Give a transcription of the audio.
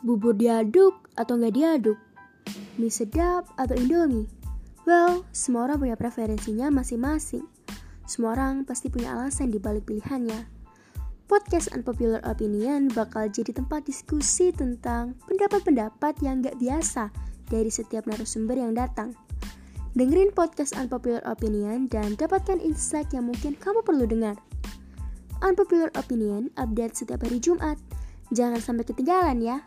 Bubur diaduk atau nggak diaduk? Mie sedap atau Indomie? Well, semua orang punya preferensinya masing-masing. Semua orang pasti punya alasan di balik pilihannya. Podcast Unpopular Opinion bakal jadi tempat diskusi tentang pendapat-pendapat yang nggak biasa dari setiap narasumber yang datang. Dengerin podcast Unpopular Opinion dan dapatkan insight yang mungkin kamu perlu dengar. Unpopular Opinion update setiap hari Jumat. Jangan sampai ketinggalan ya.